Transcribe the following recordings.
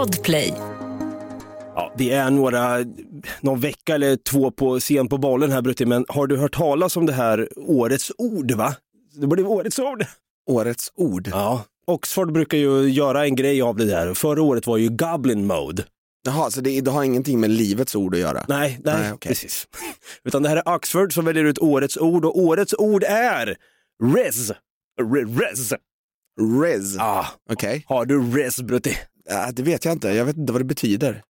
Podplay. Ja, vi är några, någon vecka eller två på sen på bollen här Brutti, men har du hört talas om det här årets ord va? Det blev årets ord. Årets ord. Ja, Oxford brukar ju göra en grej av det där. Förra året var ju Goblin Mode. Jaha, så det, det har ingenting med livets ord att göra? Nej, nej, Nej, okej. precis. Utan det här är Oxford som väljer ut årets ord och årets ord är res. Re- Res. Rez. Ah, Okej. har du res Brutti? Ja, det vet jag inte, jag vet inte vad det betyder.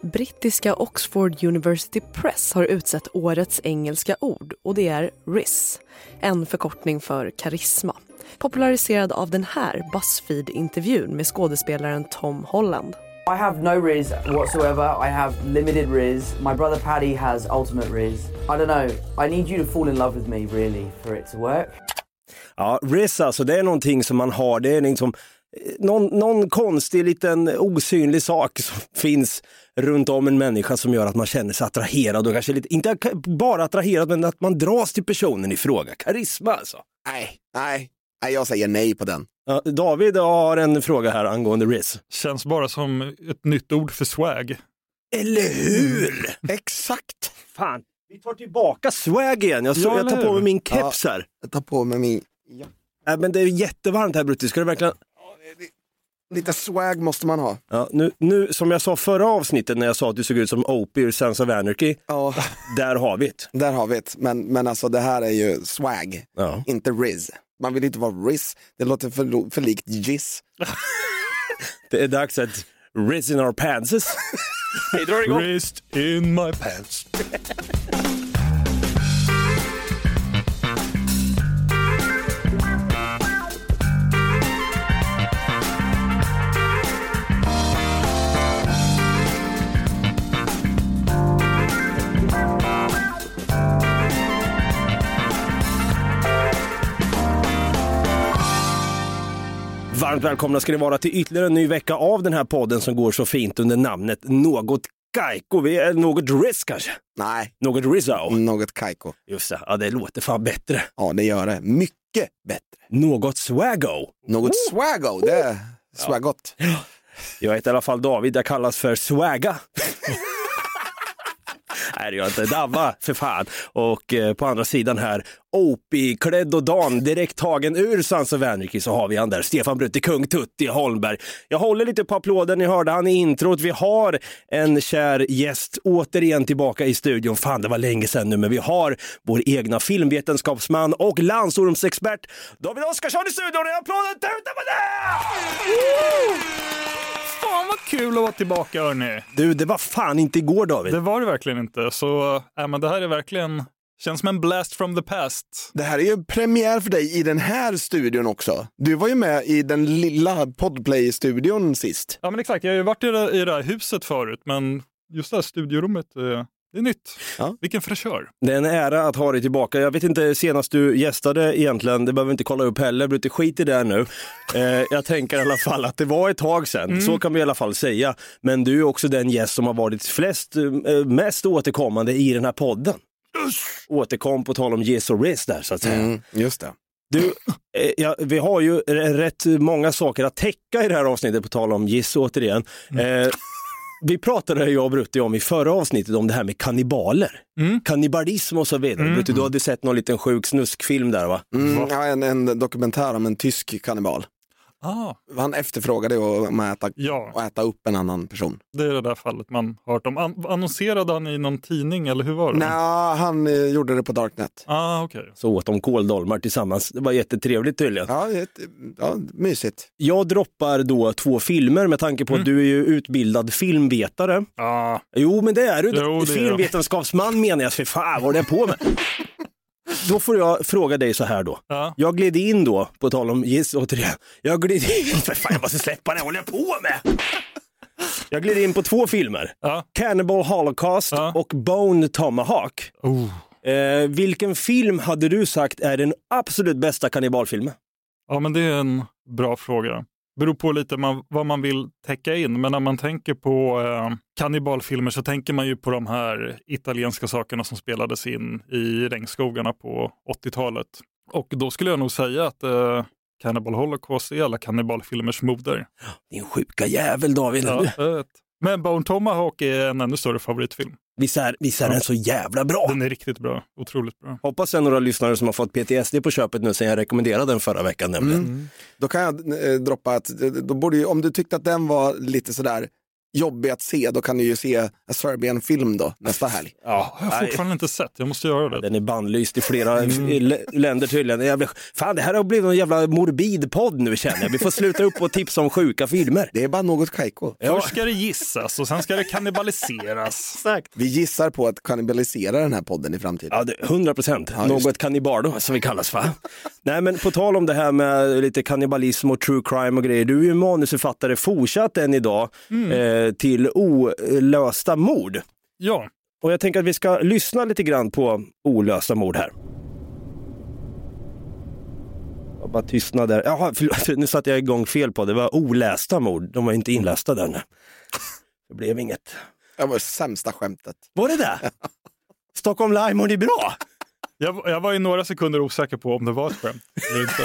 Brittiska Oxford University Press har utsett årets engelska ord och det är RIS, en förkortning för karisma. Populariserad av den här Buzzfeed-intervjun med skådespelaren Tom Holland. I have no riz whatsoever. I have limited riz. My brother Paddy has ultimate riz. I don't know. I need you to fall in love with me really for it to work. Ja, res alltså, det är någonting som man har, det är liksom någon, någon konstig liten osynlig sak som finns runt om en människa som gör att man känner sig attraherad och kanske lite, inte bara attraherad men att man dras till personen i fråga. Karisma alltså. Nej, nej, nej, jag säger nej på den. Ja, David har en fråga här angående RIS. Känns bara som ett nytt ord för swag. Eller hur? Exakt. Fan, vi tar tillbaka swag igen. Jag, Ja, jag tar på mig min keps här. Jag tar på mig min... Ja. Nej, men det är jättevarmt här Brutti, ska du verkligen... Lite swag måste man ha. Ja, nu, nu, som jag sa förra avsnittet när jag sa att du såg ut som Opie ur Sons of Anarchy, Ja, där har vi det. där har vi det. Men, men alltså det här är ju swag, Ja. inte riz. Man vill inte vara riz, det låter för, för likt jizz. Det är dags att Riz in our pantses. Vi drar igång. Wrist in my pants. Varmt välkomna ska ni vara till ytterligare en ny vecka av den här podden som går så fint under namnet Något Kaiko. Vi är något Riz kanske? Nej, Något Rizzo. något kajko. Just det, ja, det låter fan bättre. Ja, det gör det. Mycket bättre. Något Swaggo. Något swaggo, det är swaggot. Jag heter i alla fall David, jag kallas för Swagga. Nej, det gör jag inte. dabba för fan. Och eh, på andra sidan här, Opie-klädd och Dan, direkt tagen ur Sans och Vänrikis, så har vi han där, Stefan Brutti, kung Tutti Holmberg. Jag håller lite på applåden, ni hörde han i introt. Vi har en kär gäst återigen tillbaka i studion. Fan, det var länge sedan nu, men vi har vår egna filmvetenskapsman och landsormsexpert David Oskarsson i studion. En applåd tuta på det! Fan vad kul att vara tillbaka hörni. Du, det var fan inte igår David. Det var det verkligen inte. Så äh, men det här är verkligen, känns som en blast from the past. Det här är ju premiär för dig i den här studion också. Du var ju med i den lilla Podplay-studion sist. Ja men exakt, jag har ju varit i det, i det här huset förut men just det här studiorummet, eh, det är nytt. Ja. Vilken fräschör. Det är en ära att ha dig tillbaka. Jag vet inte senast du gästade egentligen, det behöver vi inte kolla upp heller, Brutti skit i det nu. Eh, jag tänker i alla fall att det var ett tag sedan, så kan vi i alla fall säga. Men du är också den gäst som har varit flest, eh, mest återkommande i den här podden. Återkom på tal om Yes Riz där så att säga. Mm, just det. Du, eh, ja, vi har ju rätt många saker att täcka i det här avsnittet på tal om Giss återigen. Eh, vi pratade jag och Brutti om i förra avsnittet om det här med kannibaler. Mm. Kannibalism och så vidare. Brutti, du hade sett någon liten sjuk snuskfilm där va? Mm, ja, en, en dokumentär om en tysk kannibal. Ah, Han efterfrågade att äta, ja, att äta upp en annan person. det är det där fallet man har hört om. An- annonserade han i någon tidning eller hur var det? Nej, han eh, gjorde det på Darknet. Ah, okej. Så åt de kåldolmar tillsammans. Det var jättetrevligt tydligen. Ja, ett, ja, mysigt. Jag droppar då två filmer med tanke på att du är ju utbildad filmvetare. Ah, Jo, men det är du. Jo, det. Filmvetenskapsman menar jag. För fan, vad är det på med? Då får jag fråga dig så här då. ja. Jag gled in då, på tal om giss återigen. Jag gled in, för fan jag måste släppa det, håller jag på med? Jag gled in på två filmer. Ja. Cannibal Holocaust Ja. och Bone Tomahawk. Oh. Eh, vilken film hade du sagt är den absolut bästa kannibalfilmen? Ja, men det är en bra fråga. Beror på lite man, vad man vill täcka in, men när man tänker på eh, kannibalfilmer så tänker man ju på de här italienska sakerna som spelades in i regnskogarna på 80-talet. Och då skulle jag nog säga att eh, Cannibal Holocaust är alla kannibalfilmers moder. Din sjuka jävel David. Ja. Men Bone Tomahawk är en ännu större favoritfilm. Visst är, visst är den så jävla bra? Den är riktigt bra. Otroligt bra. Hoppas det är några lyssnare som har fått PTSD på köpet nu sen jag rekommenderade den förra veckan nämligen. Då kan jag eh, droppa att, eh, då borde ju, om du tyckte att den var lite sådär jobbig att se, då kan du ju se A Serbian film då, nästa helg. Ja, Jag har fortfarande inte sett, jag måste göra det. Den är bannlyst i flera l- länder tydligen. Jag blir, fan, det här har blivit en jävla morbid podd nu känner jag. Vi får sluta upp och tipsa om sjuka filmer. Det är bara något kajko. Först ska det gissas och sen ska det kannibaliseras. Exakt. Vi gissar på att kannibalisera den här podden i framtiden. Ja, det- 100 procent. Ja, Något kannibardo som vi kallas för. Nej, men på tal om det här med lite kannibalism och true crime och grejer. Du är ju manusförfattare fortsatt än idag eh, till olösta mord. Ja, Och jag tänker att vi ska lyssna lite grann på olösta mord här. Jag bara tystnad där. Jaha, förlåt, nu satte jag igång fel på det. Det var olästa mord. De var inte inlästa där nu. Det blev inget. Det var det sämsta skämtet. Var det det? Stockholm Lime, det är bra. Jag, jag var i några sekunder osäker på om det var ett skämt eller inte.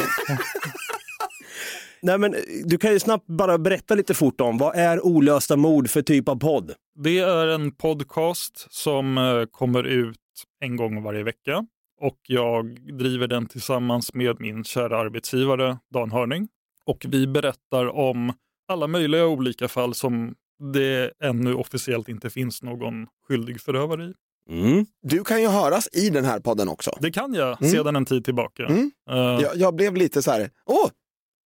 Nej, men du kan ju snabbt bara berätta lite fort om vad är olösta mord för typ av podd? Det är en podcast som eh, kommer ut en gång varje vecka och jag driver den tillsammans med min kära arbetsgivare Dan Hörning. Och vi berättar om alla möjliga olika fall som det ännu officiellt inte finns någon skyldig förövare i. Mm. Du kan ju höras i den här podden också. Det kan jag Mm. sedan en tid tillbaka. Mm. Eh, Jag, jag blev lite så här, åh,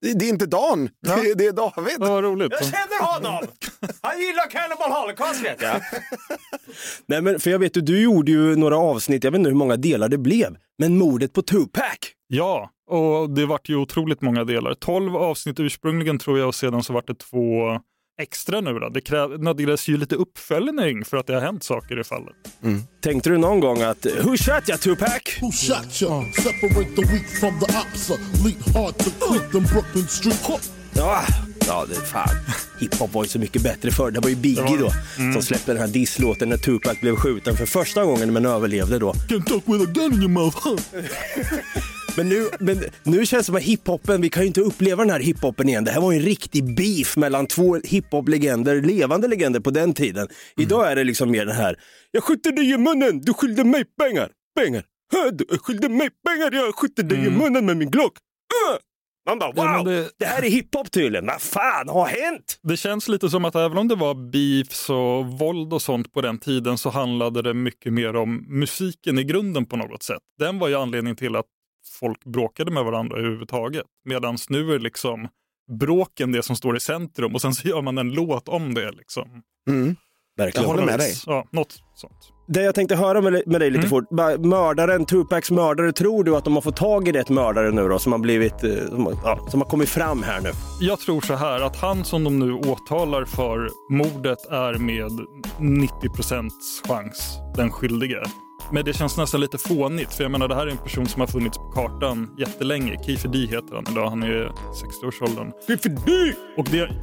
det, det är inte Dan, det, det är David. Vad roligt. känner honom! Han gillar Cannibal Holocaust vet jag. Nej men för jag vet ju, du gjorde ju några avsnitt, jag vet inte hur många delar det blev, men mordet på Tupac. Ja, och det vart ju otroligt många delar. 12 avsnitt ursprungligen tror jag och sedan så vart det två extra nu då. Det kräv, nödgades ju lite uppföljning för att det har hänt saker i fallet. Tänkte du någon gång att, who shot ya Tupac? Who shot ya? Separate the weak from the ops. Leap hard to quick them Brooklyn street. Ja, ja det fan. Hiphop var ju så mycket bättre förr. Det var ju Biggie då det. som släppte den här disslåten när Tupac blev skjuten för första gången men överlevde då. Can talk with a gun in your mouth? Men nu, men nu känns det som att hiphopen, vi kan ju inte uppleva den här hiphopen igen. Det här var ju en riktig beef mellan två hiphop-legender, levande legender på den tiden. Idag är det liksom mer den här, jag skjuter dig i munnen, du skyllde mig pengar, pengar. Du skyllde mig pengar, jag skjuter dig i munnen med min Glock. Uh! Man bara wow, Ja, det... det- här är hiphop tydligen. Vad fan har hänt? Det känns lite som att även om det var beefs och våld och sånt på den tiden så handlade det mycket mer om musiken i grunden på något sätt. Den var ju anledningen till att folk bråkade med varandra överhuvudtaget. Medan nu är liksom bråken det som står i centrum och sen så gör man en låt om det. Liksom. Mm. Verkligen. Jag håller med dig. Ja, något sånt. Det jag tänkte höra med, med dig lite Mm. fort. Mördaren, Tupacs mördare, tror du att de har fått tag i rätt mördare nu då? Som har blivit, eh, som, ja, som har kommit fram här nu? Jag tror så här att han som de nu åtalar för mordet är med 90 procents chans den skyldige. Men det känns nästan lite fånigt, för jag menar det här är en person som har funnits på kartan jättelänge. Kiefer D heter han idag, han är 60-årsåldern. Kiefer D! Och det...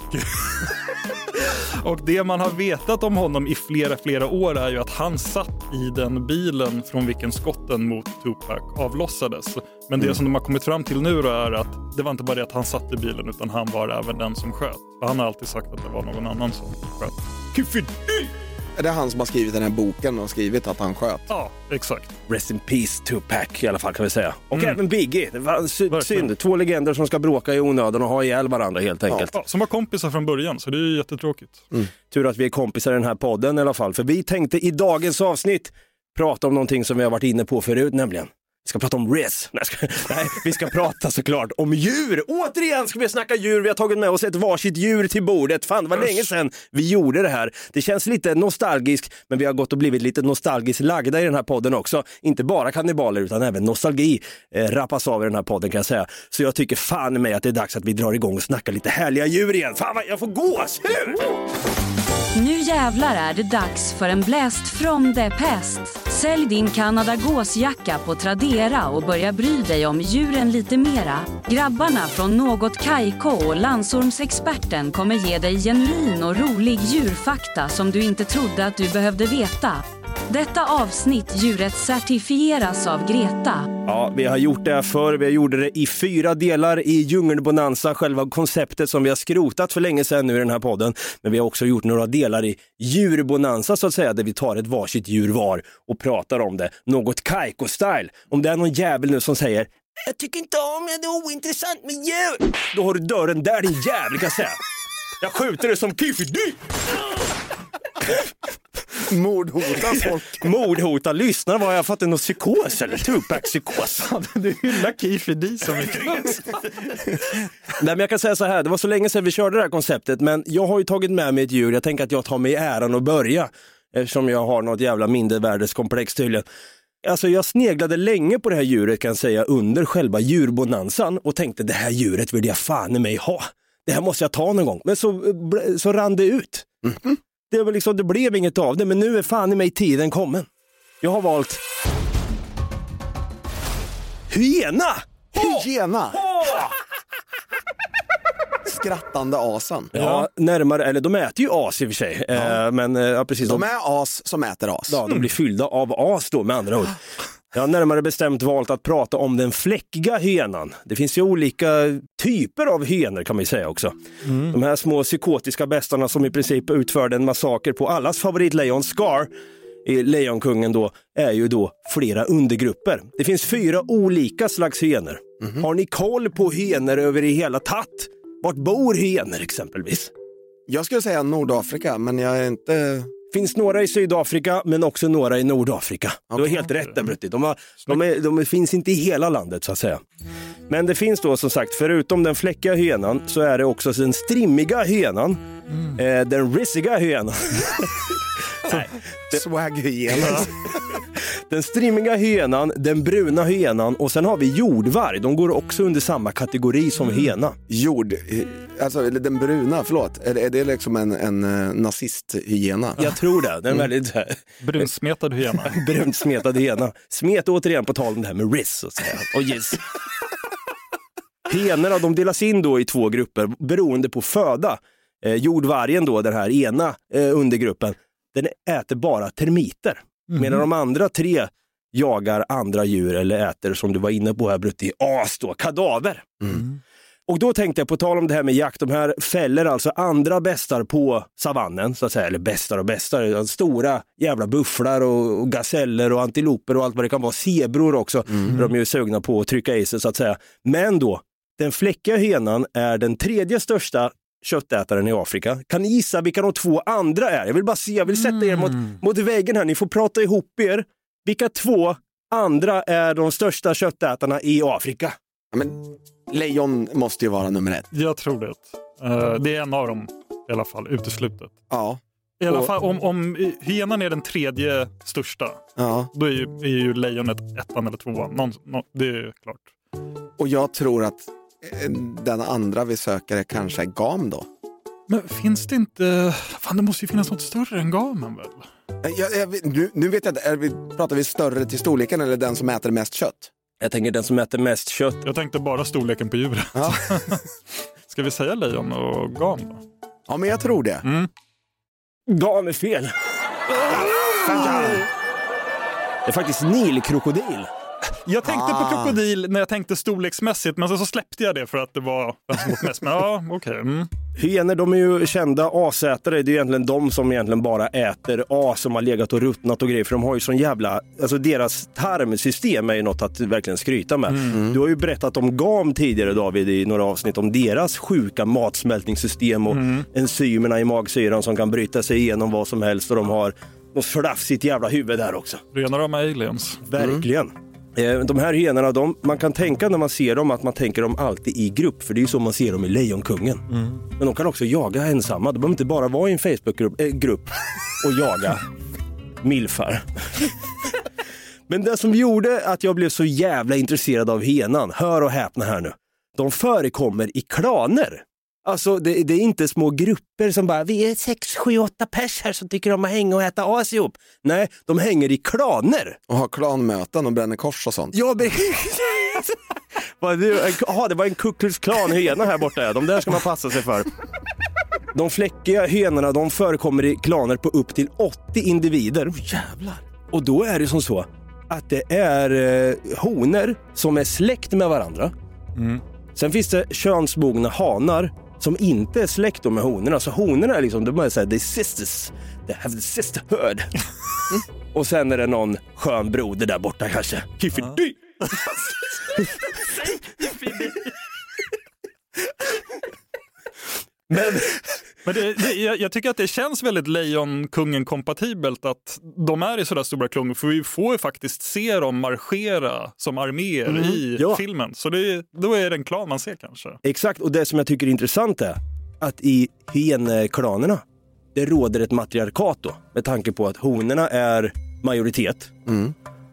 Och det man har vetat om honom i flera, flera år är ju att han satt i den bilen från vilken skotten mot Tupac avlossades. Men det som de har kommit fram till nu då är att det var inte bara det att han satt i bilen utan han var även den som sköt. För han har alltid sagt att det var någon annan som sköt. Kiefer D! Är det han som har skrivit den här boken och skrivit att han sköt? Ja, exakt. Rest in peace Tupac i alla fall kan vi säga. Och Mm. även Biggie. Det var sy- Verkligen. synd. Två legender som ska bråka i onödan och ha ihjäl varandra helt enkelt. Ja, som var kompisar från början, så det är ju jättetråkigt. Tur att vi är kompisar i den här podden i alla fall. För vi tänkte i dagens avsnitt prata om någonting som vi har varit inne på förut nämligen. Vi ska prata om Riz. Nej, ska, nej, vi ska prata såklart om djur. Återigen ska vi snacka djur. Vi har tagit med oss ett varsitt djur till bordet. Fan, det var länge sedan vi gjorde det här. Det känns lite nostalgiskt, men vi har gått och blivit lite nostalgiskt lagda i den här podden också. Inte bara kannibaler, utan även nostalgi eh, rappas av i den här podden kan jag säga. Så jag tycker fan mig att det är dags att vi drar igång och snackar lite härliga djur igen. Fan, vad jag får gåshud! Nu jävlar är det dags för en bläst from the pest! Sälj din Canada gåsjacka på Tradera och börja bry dig om djuren lite mera. Grabbarna från Något Kaiko och Landsormsexperten kommer ge dig genuin och rolig djurfakta som du inte trodde att du behövde veta. Detta avsnitt djuret certifieras av Greta. Ja, vi har gjort det här förr. Vi gjorde det i fyra delar i Djungelbonanza, själva konceptet som vi har skrotat för länge sedan nu i den här podden. Men vi har också gjort några delar i djurbonanza så att säga, där vi tar ett varsitt djur var och pratar om det. Något Kaiko-style. Om det är någon jävel nu som säger jag tycker inte om det, det är ointressant med djur. Då har du dörren där din jävel kan jag säga. Jag skjuter dig som Kiffi Mordhotar folk. Mordhota lyssnare, vad har jag fått en psykos eller? Tupac-psykos? Du hyllar Keefe D så mycket. Nej, men jag kan säga så här, det var så länge sedan vi körde det här konceptet, men jag har ju tagit med mig ett djur. Jag tänker att jag tar mig äran att börja, eftersom jag har något jävla mindervärdeskomplex tydligen. Alltså jag sneglade länge på det här djuret kan jag säga under själva djurbonanzan och tänkte det här djuret vill jag fan i mig ha. Det här måste jag ta någon gång. Men så, så rann det ut. Det, var liksom, det blev inget av det, men nu är fan i mig tiden kommen. Jag har valt hyena! Hyena! Skrattande asen. Ja, närmare, eller de äter ju as i och för sig. Eh, men eh, ja, precis. De är as som äter as. Ja, de blir fyllda av as då med andra ord. Jag har närmare bestämt valt att prata om den fläckiga hyenan. Det finns ju olika typer av hyenor kan man ju säga också. De här små psykotiska bästarna som i princip utförde en massaker på allas favoritlejon Scar i Lejonkungen då, är ju då flera undergrupper. Det finns fyra olika slags hyenor. Har ni koll på hyenor över i hela tatt? Vart bor hyenor exempelvis? Jag skulle säga Nordafrika, men jag är inte... finns några i Sydafrika men också några i Nordafrika. Du har helt rätt där Brutti. De, har, de, är, de finns inte i hela landet så att säga. Men det finns då som sagt, förutom den fläckiga hyenan så är det också den strimmiga hyenan, eh, den rissiga hyenan. Nej, Swag-hyena. den strimmiga hyenan, den bruna hyenan och sen har vi jordvarg. De går också under samma kategori som hena. Jord, alltså eller den bruna, förlåt. Är, är det liksom en, en eh, nazist-hyena? Jag tror det. Den är väldigt så här, Brunsmetad hyena. brunt smetad hena. Smet återigen på tal om det här med riss så att säga. och yes. Henorna de delas in då i två grupper beroende på föda. Eh, jordvargen då, den här ena eh, undergruppen, den äter bara termiter. Medan de andra tre jagar andra djur eller äter, som du var inne på här Brutti, as då, kadaver. Och då tänkte jag på tal om det här med jakt, de här fäller alltså andra bästar på savannen, så att säga, eller bästar och bästar, stora jävla bufflar och, och gaseller och antiloper och allt vad det kan vara, zebror också, de är ju sugna på att trycka i sig så att säga. Men då, den fläckiga henan är den tredje största köttätaren i Afrika. Kan ni gissa vilka de två andra är? Jag vill bara se, jag vill sätta er mot, mot väggen här, ni får prata ihop er. Vilka två andra är de största köttätarna i Afrika? Ja, men, lejon måste ju vara nummer ett. Jag tror det. Eh, det är en av dem i alla fall, uteslutet. Ja. I alla Och- fall om, om hyenan är den tredje största, ja. då är ju, är ju lejonet ettan eller tvåan. Någon, nå- det är klart. Och jag tror att den andra vi söker är kanske är gam då. Men finns det inte... Fan, det måste ju finnas något större än gamen väl? Eh, Jag, jag, nu, nu vet jag inte, är vi, pratar vi större till storleken eller den som äter mest kött? Jag tänker den som äter mest kött. Jag tänkte bara storleken på djuret. Ja, Ska vi säga lejon och gam då? ja men jag tror det. Gam är fel. Det är faktiskt nilkrokodil. Jag tänkte Ah. på krokodil när jag tänkte storleksmässigt, men så, så släppte jag det för att det var mest. Men ja, okej. Mm. Hyenor de är ju kända asätare. Det är egentligen de som egentligen bara äter as som har legat och ruttnat och grejer. För de har ju sån jävla, alltså deras tarmsystem är ju något att verkligen skryta med. Du har ju berättat om GAM tidigare David i några avsnitt om deras sjuka matsmältningssystem och enzymerna i magsyran som kan bryta sig igenom vad som helst och de har något flafsigt jävla huvud där också. Rena rama aliens. Verkligen. Eh, De här hyenorna, de, man kan tänka när man ser dem att man tänker dem alltid i grupp, för det är ju så man ser dem i Lejonkungen. Men de kan också jaga ensamma, de behöver inte bara vara i en Facebookgrupp äh, grupp och jaga milfar. Men det som gjorde att jag blev så jävla intresserad av hyenan, hör och häpna här nu, de förekommer i klaner. Alltså det, det är inte små grupper som bara, vi är sex, sju, åtta pers här som tycker om att hänga och äta as ihop. Nej, de hänger i klaner. Och ha klanmöten och bränner kors och sånt. Ja, Jaha, det var en Ku Klan hyena här borta. ja. De där ska man passa sig för. De fläckiga hyenorna de förekommer i klaner på upp till 80 individer. jävlar. Och då är det som så att det är eh, honor som är släkt med varandra. Sen finns det könsmogna hanar som inte är släkt då med honorna. Så honorna är liksom, de är såhär, they sisters, they have the sisterhood. Och sen är det någon skön broder där borta kanske. Hiffidi. Men Men det, det, jag, jag tycker att det känns väldigt Lejonkungen-kompatibelt att de är i sådär stora klungor, för vi får ju faktiskt se dem marschera som arméer i ja. filmen. Så det, då är det en klan man ser kanske. Exakt, och det som jag tycker är intressant är att i hyenklanerna, det råder ett matriarkat då, med tanke på att honorna är majoritet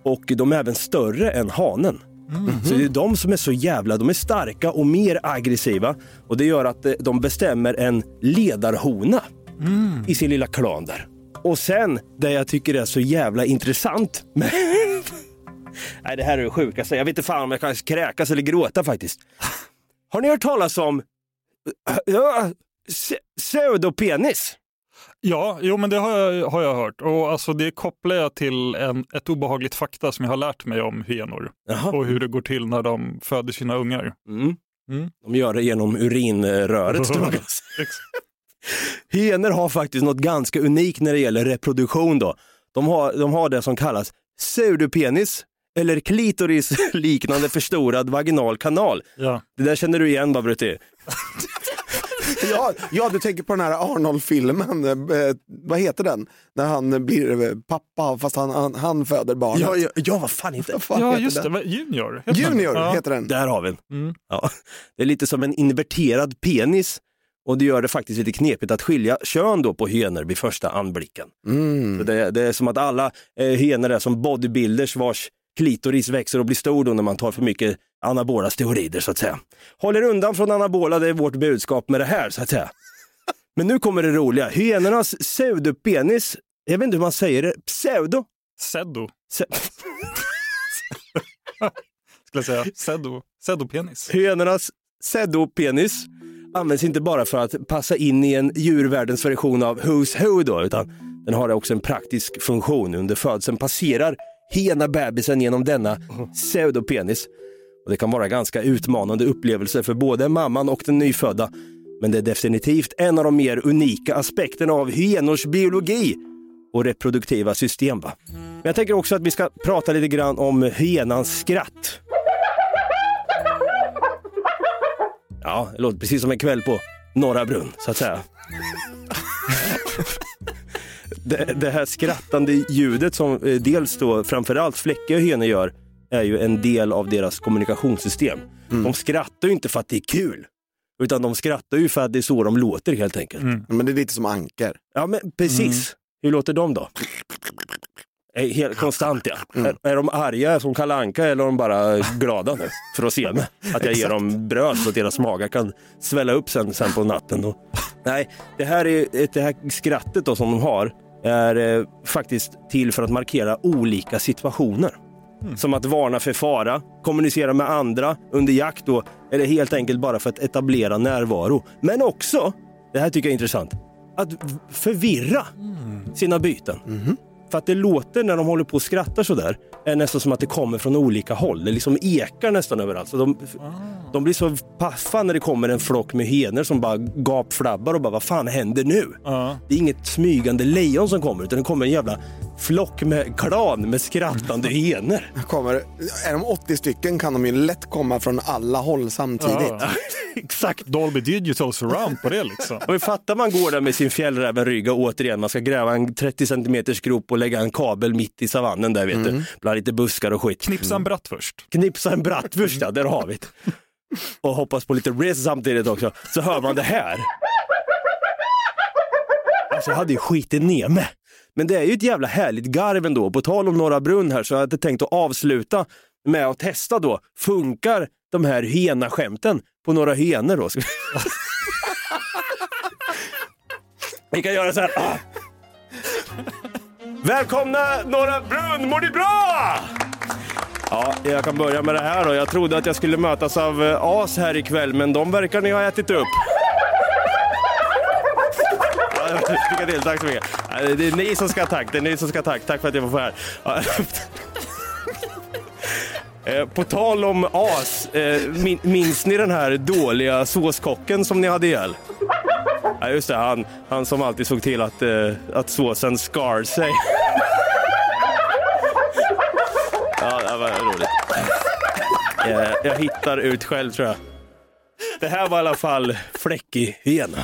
och de är även större än hanen. Så det är de som är så jävla, de är starka och mer aggressiva och det gör att eh, de bestämmer en ledarhona i sin lilla klan där. Och sen, det jag tycker är så jävla intressant med... Nej, det här är det sjukaste. Jag vet inte fan om jag kan kräkas eller gråta faktiskt. Har ni hört talas om ja, se- pseudopenis? Ja, jo men det har jag, har jag hört. Och alltså det kopplar jag till en, ett obehagligt fakta som jag har lärt mig om hyenor. Jaha. Och hur det går till när de föder sina ungar. Mm. Mm. De gör det genom urinröret Hyenor har faktiskt något ganska unikt när det gäller reproduktion. Då. De, har, de har det som kallas pseudopenis eller klitoris liknande förstorad vaginal kanal. ja. Det där känner du igen va Brutti? Ja, ja, du tänker på den här Arnold-filmen, eh, vad heter den? När han blir eh, pappa fast han, han, han föder barnet. Ja, ja, ja vad fan inte. Vad fan ja, heter just det. den? Vad- Junior? heter den? Junior ja. heter den. Där har vi den. Mm. Ja. Det är lite som en inverterad penis och det gör det faktiskt lite knepigt att skilja kön då på hyenor vid första anblicken. Mm. Så det, det är som att alla eh, hyenor är som bodybuilders vars klitoris växer och blir stor då när man tar för mycket anabola steroider så att säga. Håller undan från anabola, det är vårt budskap med det här så att säga. Men nu kommer det roliga. Hyenornas pseudopenis, jag vet inte hur man säger det, pseudo? Seddo, Se- skulle jag säga. Seddo. Seddopenis. Hyenornas pseudopenis används inte bara för att passa in i en djurvärldens version av Who's Who då, utan den har också en praktisk funktion. Under födseln passerar hena bebisen genom denna pseudopenis. Det kan vara ganska utmanande upplevelser för både mamman och den nyfödda. Men det är definitivt en av de mer unika aspekterna av hyenors biologi och reproduktiva system. Va? Men jag tänker också att vi ska prata lite grann om hyenans skratt. Ja, det låter precis som en kväll på Norra Brunn, så att säga. det, det här skrattande ljudet som eh, dels då framförallt fläckiga hyenor gör är ju en del av deras kommunikationssystem. De skrattar ju inte för att det är kul, utan de skrattar ju för att det är så de låter helt enkelt. Men det är lite som anker. Ja, men precis. Hur låter de då? Helt konstant ja. Är, är de arga som Kalle Anka eller är de bara glada nu för att se mig? Att jag ger dem bröd så att deras magar kan svälla upp sen, sen på natten. Och, nej, det här, är, det här skrattet då som de har är eh, faktiskt till för att markera olika situationer. Som att varna för fara, kommunicera med andra under jakt då, eller helt enkelt bara för att etablera närvaro. Men också, det här tycker jag är intressant, att förvirra sina byten. För att det låter när de håller på och skrattar sådär, är nästan som att det kommer från olika håll. Det liksom ekar nästan överallt. Så de, de blir så paffa när det kommer en flock med hyenor som bara gapflabbar och bara vad fan händer nu? Ja. Det är inget smygande lejon som kommer utan det kommer en jävla flock med klan med skrattande hyenor. Kommer, är de 80 stycken kan de ju lätt komma från alla håll samtidigt. Ja. Exakt. Dolby Digital surround på det liksom. Och vi fattar man går där med sin fjällrävenrygga och återigen man ska gräva en 30 centimeters grop och lägga en kabel mitt i savannen där vet du. Bland lite buskar och skit. Knipsa en bratt först. Knipsa en bratwurst, ja, där har vi det. Och hoppas på lite riz samtidigt också. Så hör man det här. Alltså jag hade ju skitit ner mig. Men det är ju ett jävla härligt garv ändå. På tal om Norra Brunn här så jag hade tänkt att avsluta med att testa då. Funkar de här hena-skämten på några hyenor då? Vi kan göra så här. Ah. Välkomna Norra Brunn, mår ni bra? Ja, jag kan börja med det här då. Jag trodde att jag skulle mötas av eh, as här ikväll, men de verkar ni ha ätit upp. Lycka till, tack så mycket. Eh, det är ni som ska ha tack, det är ni som ska ha tack. Tack för att jag får vara här. Eh, på tal om as, eh, minns ni den här dåliga såskocken som ni hade ihjäl? Ja, just det, han, han som alltid såg till att, att såsen skar sig. Ja, det var roligt. Jag hittar ut själv tror jag. Det här var i alla fall fläckig hyena.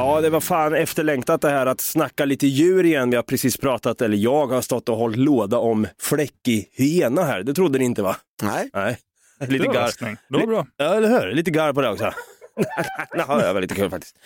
Ja, det var fan efterlängtat det här att snacka lite djur igen. Vi har precis pratat, eller jag har stått och hållit låda om fläckig hyena här. Det trodde ni inte va? Nej. Nej. Lite gar. Överraskning. Det var bra. Ja, eller hur? Lite gar på det också. Det var lite kul faktiskt.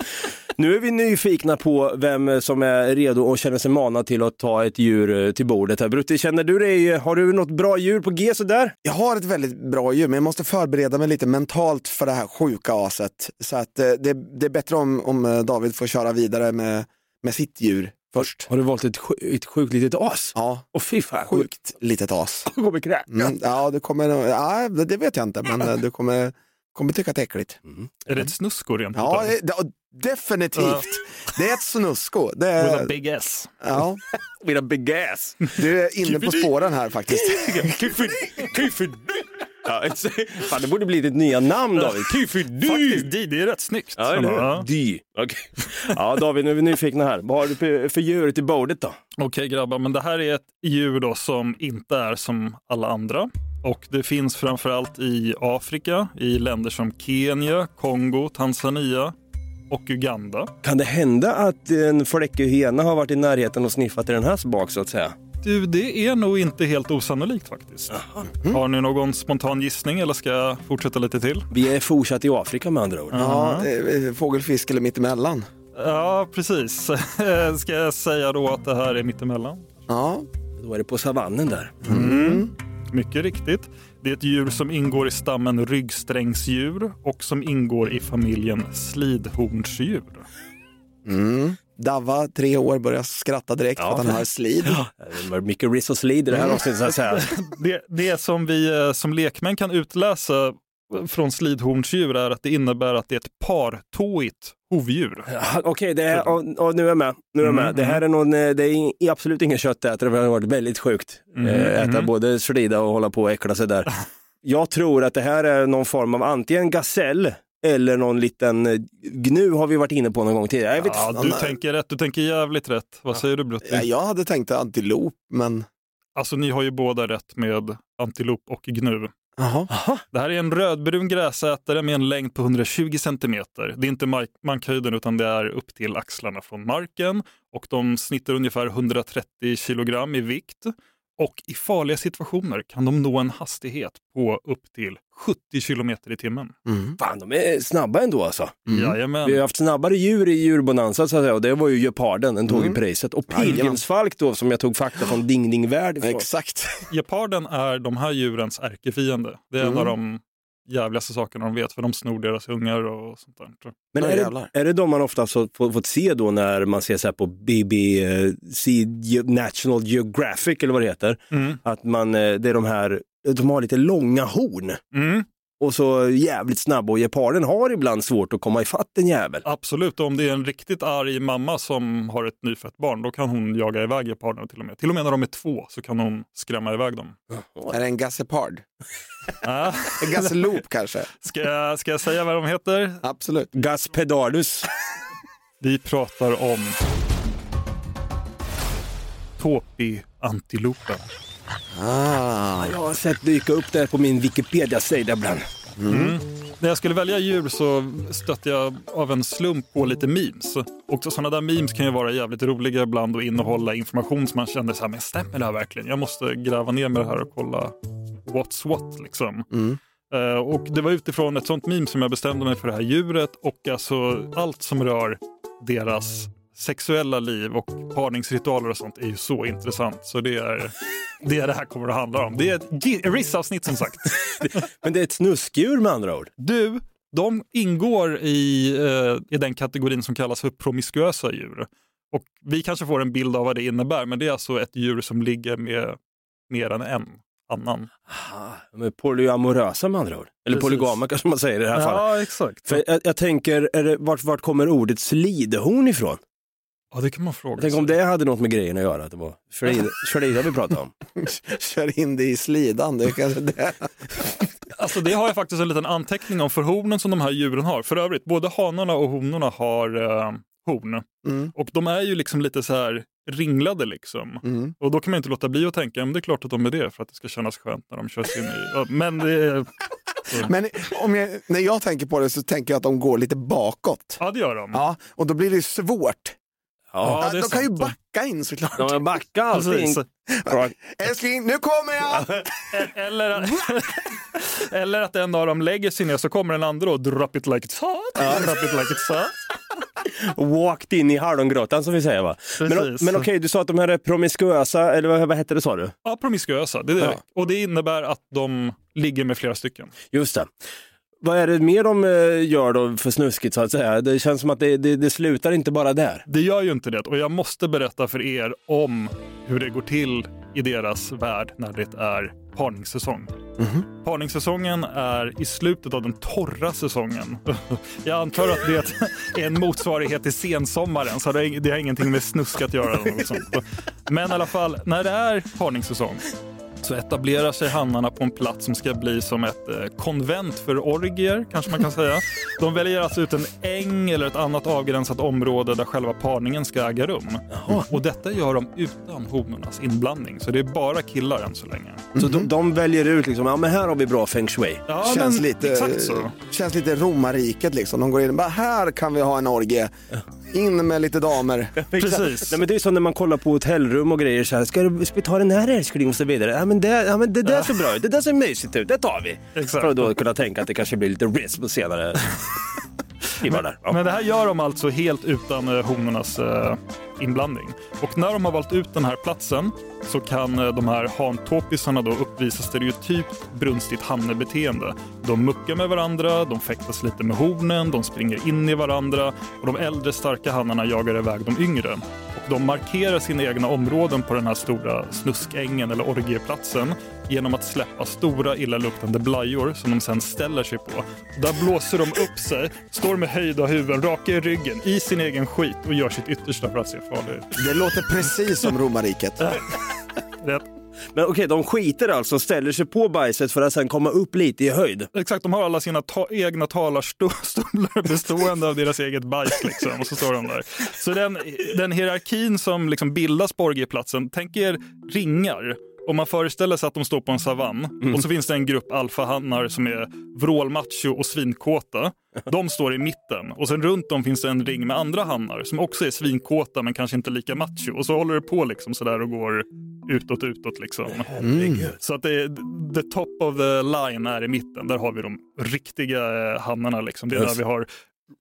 Nu är vi nyfikna på vem som är redo och känner sig manad till att ta ett djur eh, till bordet. här. Brutti, känner du dig, har du något bra djur på G sådär? Jag har ett väldigt bra djur, men jag måste förbereda mig lite mentalt för det här sjuka aset. Så att eh, det, det är bättre om, om eh, David får köra vidare med, med sitt djur först. Har du valt ett, ett sjukt litet as? Ja, Åh fy fan, sjukt litet as. Du kommer kräkas. Mm, ja, det kommer, ja, det vet jag inte, men eh, du kommer, kommer tycka att det är äckligt. Är det ett snusko rent Ja, det, det- definitivt. Det är ett snusko. Det With a är, big S. ja, With a big ass. du är inne på spåren här faktiskt. Ja, fan, det borde bli ditt nya namn David. Kyfidi. Faktiskt, det, det är rätt snyggt. Ja, eller Ja. Dy. Okej. Ja, David, nu är vi nyfikna här. Vad har du för- för djur till bordet då? Okej grabbar, men det här är ett djur då som inte är som alla andra. Och det finns framförallt i Afrika, i länder som Kenya, Kongo, Tanzania och Uganda. Kan det hända att en fläckig hyena har varit i närheten och sniffat i den här bak så att säga? Du, det är nog inte helt osannolikt faktiskt. Har ni någon spontan gissning eller ska jag fortsätta lite till? Vi är fortsatt i Afrika med andra ord. Ja, eh, fågel, fisk eller mittemellan. Ja, precis. ska jag säga då att det här är mittemellan? Ja, Då är det på savannen där. Mycket riktigt. Det är ett djur som ingår i stammen ryggsträngsdjur och som ingår i familjen slidhornsdjur. mm. Davva, tre år, börjar skratta direkt för att han hör slid. Det var mycket riss och slid i det här avsnittet så att säga. Det, det som vi eh, som lekmän kan utläsa från slidhornsdjur är att det innebär att det är ett partåigt hovdjur. Ja, Okej, det är, och, och nu är jag med. Nu är jag med. Mm, Det här är, någon, eh, det är in- absolut ingen köttätare, för det har varit väldigt sjukt. Mm, Eh, Äta mm. både slida och hålla på och äckla sig där. Jag tror att det här är någon form av antingen gasell eller någon liten eh, gnu har vi varit inne på någon gång tidigare. Vet, Ja, du tänker rätt, du tänker jävligt rätt. Vad säger du Brutti? Ja, jag hade tänkt antilop, men Alltså ni har ju båda rätt med antilop och gnu. Aha. Det här är en rödbrun gräsätare med en längd på 120 centimeter. Det är inte mark- markhöjden utan det är upp till axlarna från marken och de snittar ungefär 130 kilogram i vikt. Och i farliga situationer kan de nå en hastighet på upp till 70 kilometer i timmen. Mm. Fan, de är snabba ändå alltså. Jajamän. Vi har haft snabbare djur i djurbonanza så att säga, och det var ju geparden, den tog Mm. ju priset. Och pilgrimsfalk då som jag tog fakta från Ding Ding Värld. Exakt. Geparden är de här djurens ärkefiende. Det är en Mm. av de jävligaste sakerna de vet för de snor deras ungar och sånt där. Men är det, är det de man ofta får, fått se då när man ser så här på BBC Ge- National Geographic eller vad det heter? Mm. Att man, eh, det är de här, de har lite långa horn Mm. Och så jävligt snabba och geparden har ibland svårt att komma ifatt en jävel. Absolut, om det är en riktigt arg mamma som har ett nyfött barn, då kan hon jaga iväg geparden till och med. Till och med när de är två så kan hon skrämma iväg dem. Är det en gassepard? En gasselop kanske? ska, jag, ska jag säga vad de heter? Absolut. Gas pedalus. Vi pratar om Tåpi-antilopen. Ah. Jag har sett dyka upp där på min Wikipedia-sida ibland. Mm. När jag skulle välja djur så stötte jag av en slump på lite memes. Och sådana där memes kan ju vara jävligt roliga ibland och innehålla information som man känner så här, men stämmer det här verkligen? Jag måste gräva ner med det här och kolla what's what liksom. Eh, och det var utifrån ett sånt meme som jag bestämde mig för det här djuret och alltså allt som rör deras sexuella liv och parningsritualer och sånt är ju så intressant. Så det är det är det här kommer att handla om. Det är ett RIS-avsnitt som sagt. Men det är ett snuskdjur med andra ord. Du, de ingår i, eh, i den kategorin som kallas för promiskuösa djur. Och vi kanske får en bild av vad det innebär, men det är alltså ett djur som ligger med mer än en annan. De är polyamorösa med andra ord. Eller Precis. polygama kanske man säger i det här fallet. Ja, exakt. För jag, jag tänker, det, vart, vart kommer ordet slidhorn ifrån? Ja, det kan man fråga Tänk sig. om det hade något med grejen att göra. Att det var Shredida vi pratade om. Kör in det i slidan, det är kanske det. Alltså det har jag faktiskt en liten anteckning om för hornen som de här djuren har. För övrigt, både hanarna och honorna har eh, horn. Mm. Och de är ju liksom lite så här ringlade liksom. Mm. Och då kan man inte låta bli att tänka, men det är klart att de är det för att det ska kännas skönt när de körs in i... Men det, Men om jag, när jag tänker på det så tänker jag att de går lite bakåt. ja, det gör de. Ja, och då blir det svårt. Ja, de kan ju backa in såklart. De backar allting. Älskling, nu kommer jag! Eller, eller att en av dem lägger sig ner så kommer den andra och drop it like it's hot. Drop it like it's hot. Walked in i hallongrottan som vi säger va? Men, Precis. men okej, du sa att de här är promiskuösa, eller vad, vad hette det sa du? Ja, promiskuösa. Det är det. Ja. Och det innebär att de ligger med flera stycken. Just det. Vad är det mer de eh, gör då för snuskigt så att säga? Det känns som att det, det, det slutar inte bara där. Det gör ju inte det och jag måste berätta för er om hur det går till i deras värld när det är parningssäsong. Parningssäsongen är i slutet av den torra säsongen. Jag antar att det är en motsvarighet till sensommaren så det har- ingenting med snusk att göra. Men i alla fall, när det är parningssäsong så etablerar sig hannarna på en plats som ska bli som ett eh, konvent för orgier, kanske man kan säga. De väljer alltså ut en äng eller ett annat avgränsat område där själva parningen ska äga rum. Och detta gör de utan honornas inblandning, så det är bara killar än så länge. Så de, de väljer ut liksom, ja men här har vi bra feng shui. Ja, känns, men lite, känns lite romarriket liksom. De går in och bara, här kan vi ha en orgie. In med lite damer. Precis. Nej, men det är som när man kollar på hotellrum och grejer så här, ska, du, ska vi ta den här älskling och så vidare? Ja men det, ja, men det där ser bra ut, det där ser mysigt ut, det tar vi. Exakt. För att då kunna tänka att det kanske blir lite risk på senare. Ja. Men det här gör de alltså helt utan eh, honornas eh, inblandning. Och när de har valt ut den här platsen så kan eh, de här hantopisarna då uppvisa stereotypt brunstigt hannebeteende. De muckar med varandra, de fäktas lite med hornen, de springer in i varandra och de äldre starka hannarna jagar iväg de yngre. De markerar sina egna områden på den här stora snuskängen eller orgieplatsen genom att släppa stora illaluktande blajor som de sen ställer sig på. Där blåser de upp sig, står med höjda huvuden, raka i ryggen, i sin egen skit och gör sitt yttersta för att se farlig ut. Det låter precis som romarriket. Rätt. Men okej, de skiter alltså och ställer sig på bajset för att sen komma upp lite i höjd. Exakt, de har alla sina ta- egna talarstolar bestående av deras eget bajs. Liksom, och så står de där. Så den, den hierarkin som liksom bildas på orgieplatsen, tänk er ringar. Om man föreställer sig att de står på en savann och så finns det en grupp alfahannar som är vrålmacho och svinkåta. De står i mitten och sen runt om finns det en ring med andra hannar som också är svinkåta men kanske inte lika macho. Och så håller det på liksom sådär och går utåt, utåt liksom. Så att det är, the top of the line är i mitten. Där har vi de riktiga eh, hannarna. Liksom. Det är där vi har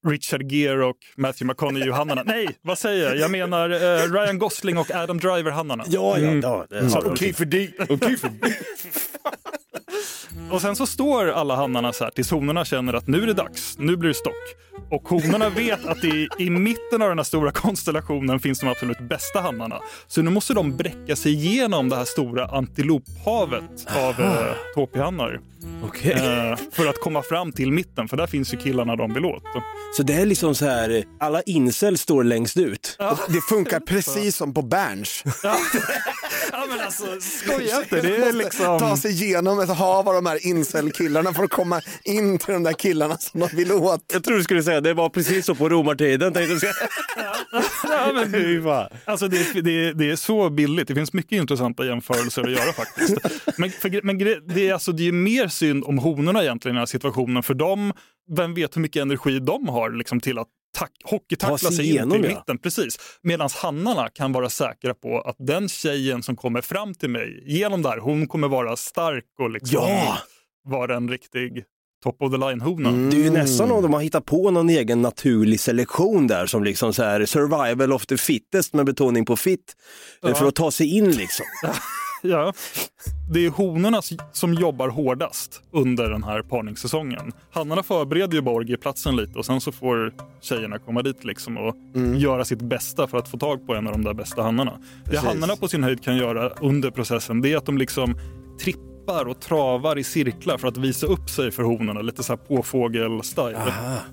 Richard Gere och Matthew McConaughey-hannarna. Nej, vad säger jag? Jag menar eh, Ryan Gosling och Adam Driver-hannarna. Ja, ja, ja. Har de. okej för dig. Okej för dig. Och sen så står alla hannarna så här tills honorna känner att nu är det dags, nu blir det stock. Och honorna vet att i, i mitten av den här stora konstellationen finns de absolut bästa hannarna. Så nu måste de bräcka sig igenom det här stora antilophavet av eh, tåpihannar. Okej. Eh, för att komma fram till mitten, för där finns ju killarna de vill åt. Så det är liksom så här, alla incel står längst ut. Det funkar precis som på Berns. Ja, men alltså, skoja inte. Det är liksom... Ta sig igenom ett hav av de här incel-killarna för att komma in till de där killarna som de vill åt. Jag tror du skulle säga det var precis så på romartiden. Tänkte jag säga. Ja, men, Fy fan. alltså det, är- det, det är så billigt. Det finns mycket intressanta jämförelser att göra faktiskt. Men, för, men det, är alltså, det är mer synd om honorna egentligen i den här situationen. För de, vem vet hur mycket energi de har liksom, till att hockeytackla Ta sig in till ja. mitten. Precis. Medan hannarna kan vara säkra på att den tjejen som kommer fram till mig genom det här, hon kommer vara stark och liksom Ja! vara en riktig top of the line-hona. Det är ju nästan om de har hittat på någon egen naturlig selektion där som liksom så här survival of the fittest med betoning på fit. Ja. För att ta sig in liksom. Ja, det är honorna som jobbar hårdast under den här parningssäsongen. Hannarna förbereder ju bara orgieplatsen lite och sen så får tjejerna komma dit liksom och göra sitt bästa för att få tag på en av de där bästa hannarna. Det Precis. hannarna på sin höjd kan göra under processen det är att de liksom trippar och travar i cirklar för att visa upp sig för honorna, lite så här påfågel-style.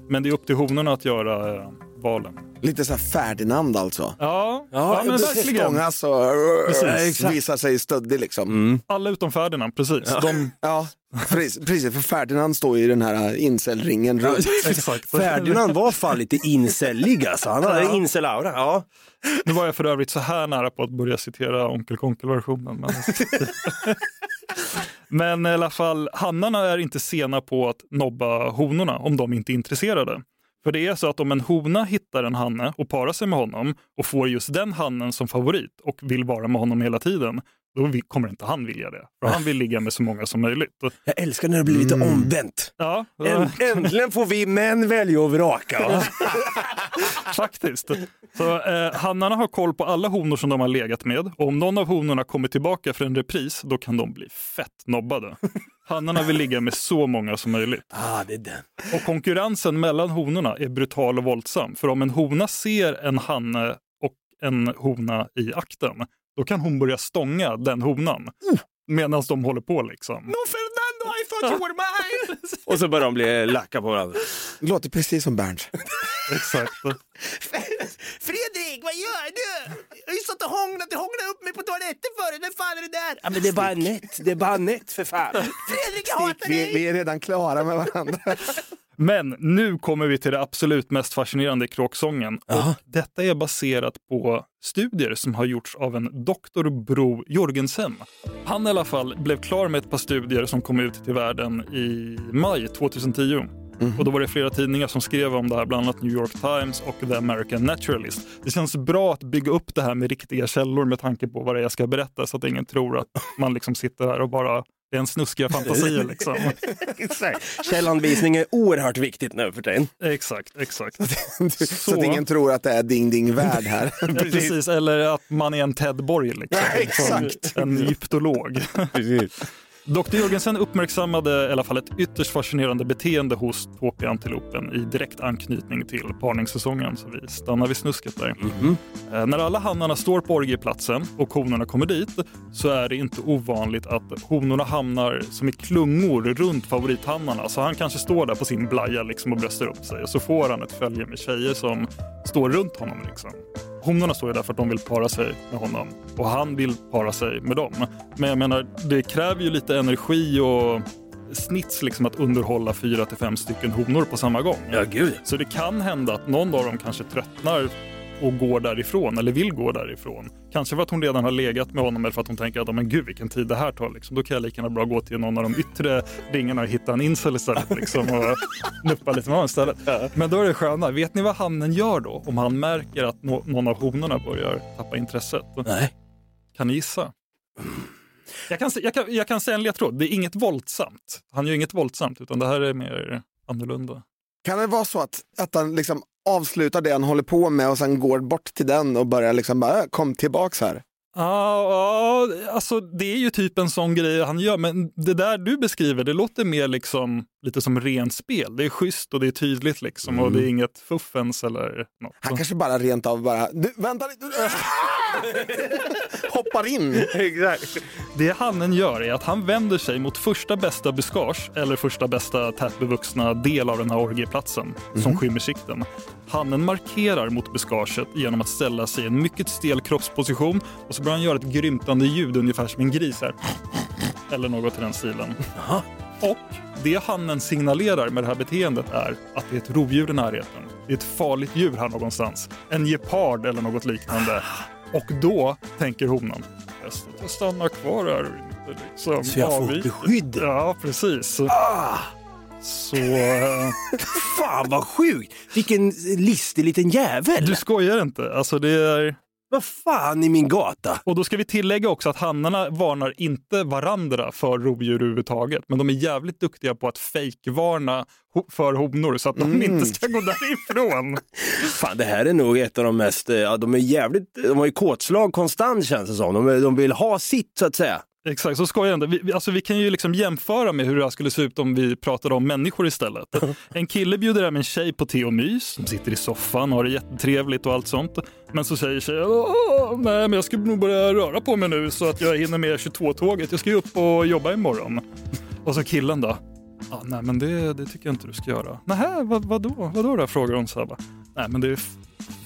Men det är upp till honorna att göra eh, valen. Lite så här Ferdinand alltså. Ja, ja, men verkligen. Stångas och Precis. visar sig stöddig liksom. Alla utom Ferdinand, precis. De, Ja, precis, för Ferdinand står ju i den här incelringen runt. Ferdinand var fan lite incellig alltså. Han hade Ja. incel-aura. Ja. Nu var jag för övrigt så här nära på att börja citera Onkel Konkel-versionen. Men... men i alla fall, hannarna är inte sena på att nobba honorna om de inte är intresserade. För det är så att om en hona hittar en hanne och parar sig med honom och får just den hannen som favorit och vill vara med honom hela tiden, då kommer inte han vilja det. För han vill ligga med så många som möjligt. Jag älskar när det blir lite omvänt. Ja, Änt- Äntligen får vi män välja och vraka. Faktiskt. Så, eh, hannarna har koll på alla honor som de har legat med och om någon av honorna kommer tillbaka för en repris, då kan de bli fett nobbade. Hannarna vill ligga med så många som möjligt. Ah, det är den. Och konkurrensen mellan honorna är brutal och våldsam. För om en hona ser en hanne och en hona i akten, då kan hon börja stånga den honan. Medan de håller på liksom. No Fernando, I thought you were mine! och så börjar de bli lacka på varandra. Låter precis som Bernt. Exakt. Fredrik, vad gör du? Jag har ju stått och hånglat, du hånglade upp mig på toaletten förut, vem fan är det där? Ja men det är bara Anette, det är bara Anette för fan. Fredrik jag hatar Vi, dig! vi är redan klara med varandra. Men nu kommer vi till det absolut mest fascinerande i kråksången. Och detta är baserat på studier som har gjorts av en doktor Bro Jorgensen. Han i alla fall blev klar med ett par studier som kom ut till världen i maj 2010. Och då var det flera tidningar som skrev om det här, bland annat New York Times och The American Naturalist. Det känns bra att bygga upp det här med riktiga källor med tanke på vad det är jag ska berätta så att ingen tror att man liksom sitter här och bara det är en snuskiga fantasier liksom. Exakt. Källanvisning är oerhört viktigt nu för tiden. exakt, exakt. Så att ingen tror att det är ding ding värld här. Precis. eller att man är en Ted Borg, liksom. exakt. Som en egyptolog. Dr. Jörgensen uppmärksammade i alla fall ett ytterst fascinerande beteende hos tåpiantilopen i direkt anknytning till parningssäsongen. Så vi stannar vid snusket där. Eh, När alla hannarna står på orgieplatsen och honorna kommer dit så är det inte ovanligt att honorna hamnar som i klungor runt favorithannarna. Så han kanske står där på sin blaja liksom och bröstar upp sig och så får han ett följe med tjejer som står runt honom. Liksom. Honorna står ju där för att de vill para sig med honom och han vill para sig med dem. Men jag menar, det kräver ju lite energi och snits liksom att underhålla fyra till fem stycken honor på samma gång. Ja, gud. Så det kan hända att någon av dem kanske tröttnar och går därifrån eller vill gå därifrån. Kanske för att hon redan har legat med honom eller för att hon tänker att "Ja, men gud vilken tid det här tar. Liksom. Då kan jag lika gärna bra gå till någon av de yttre ringarna och hitta en incel istället. Liksom, och nuppa lite med honom istället. Men då är det sköna. Vet ni vad hannen gör då? Om han märker att nå- någon av honorna börjar tappa intresset. Nej. Kan ni gissa? Jag kan, jag, kan, jag kan säga en ledtråd. Det är inget våldsamt. Han gör inget våldsamt utan det här är mer annorlunda. Kan det vara så att, att han liksom avslutar det han håller på med och sen går bort till den och börjar liksom bara, "Äh, kom tillbaks här. Ja, ja, alltså det är ju typ en sån grej han gör, men det där du beskriver, det låter mer liksom lite som rent spel. Det är schysst och det är tydligt liksom och det är inget fuffens eller något. Han kanske bara rent av bara, du, vänta lite. Hoppar in. Exakt. Det hannen gör är att han vänder sig mot första bästa buskage eller första bästa tätbevuxna del av den här orgieplatsen som skymmer sikten. Hannen markerar mot buskaget genom att ställa sig i en mycket stel kroppsposition och så börjar han göra ett grymtande ljud ungefär som en gris. Här. Eller något i den stilen. Och det hannen signalerar med det här beteendet är att det är ett rovdjur i närheten. Det är ett farligt djur här någonstans. En gepard eller något liknande. Och då tänker honan, jag stannar kvar här och inte liksom Så jag får avviker." beskydd. Ja, precis. Ah, Så eh, fan vad sjukt! Vilken listig liten jävel! du skojar inte. Alltså det är... Vad fan i min gata? Och då ska vi tillägga också att hannarna varnar inte varandra för rovdjur överhuvudtaget. Men de är jävligt duktiga på att fejkvarna för honor så att de inte ska gå därifrån. Fan, det här är nog ett av de mest, eh, ja, de är jävligt, de har ju kåtslag konstant känns det som. De, de vill ha sitt så att säga. Exakt, så skojar jag inte. Vi, alltså, vi kan ju liksom jämföra med hur det här skulle se ut om vi pratade om människor istället. En kille bjuder hem en tjej på te och mys, de sitter i soffan och har det jättetrevligt och allt sånt. Men så säger tjejen, "Åh, nej men jag ska nog börja röra på mig nu så att jag hinner med 22-tåget. Jag ska ju upp och jobba imorgon. Och så killen då, ah, nej men det, det tycker jag inte du ska göra. Nähä, vad, vadå? Vadå då? frågar hon så här bara. Nej men det är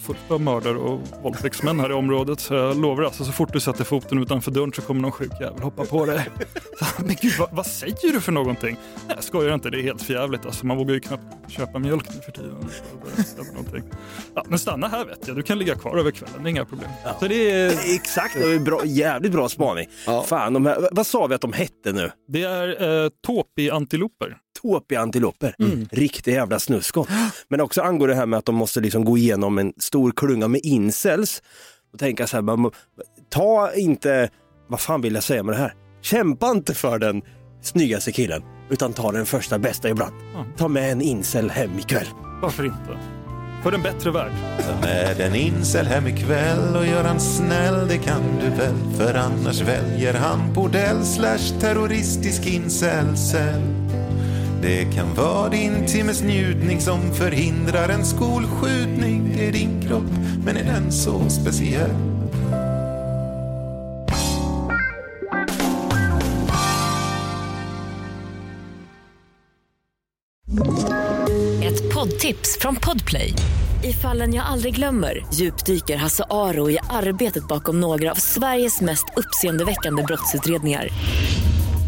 fullt av mördare och våldtäktsmän här i området. Så jag lovar alltså, så fort du sätter foten utanför dörren så kommer någon sjuk jävel hoppa på dig. Så, Men gud, vad, vad säger du för någonting? Nej, jag skojar inte, det är helt förjävligt. Alltså, man vågar ju knappt köpa mjölk nu för tiden. Ja, men stanna här vet jag, du kan ligga kvar över kvällen, det är inga problem. Så det är, Exakt, det är bra, jävligt bra spaning. Ja. Fan, de här, vad sa vi att de hette nu? det är eh, tåpi-antiloper. Tåpiantiloper. Riktiga jävla snuskon. Men också angår det här med att de måste liksom gå igenom en stor klunga med incels och tänka så här, man, ta inte, vad fan vill jag säga med det här? Kämpa inte för den snyggaste killen, utan ta den första bästa ibland. Ja. Ta med en incel hem ikväll. Varför inte? För en bättre värld. Med en incel hem ikväll och gör han snäll, det kan du väl? För annars väljer han bordell slash terroristisk incelcell. Det kan vara din timmes njutning som förhindrar en skolskjutning. Det är din kropp, men är den så speciell? Ett poddtips från Podplay. I fallen jag aldrig glömmer djupdyker Hasse Aro i arbetet bakom några av Sveriges mest uppseendeväckande brottsutredningar.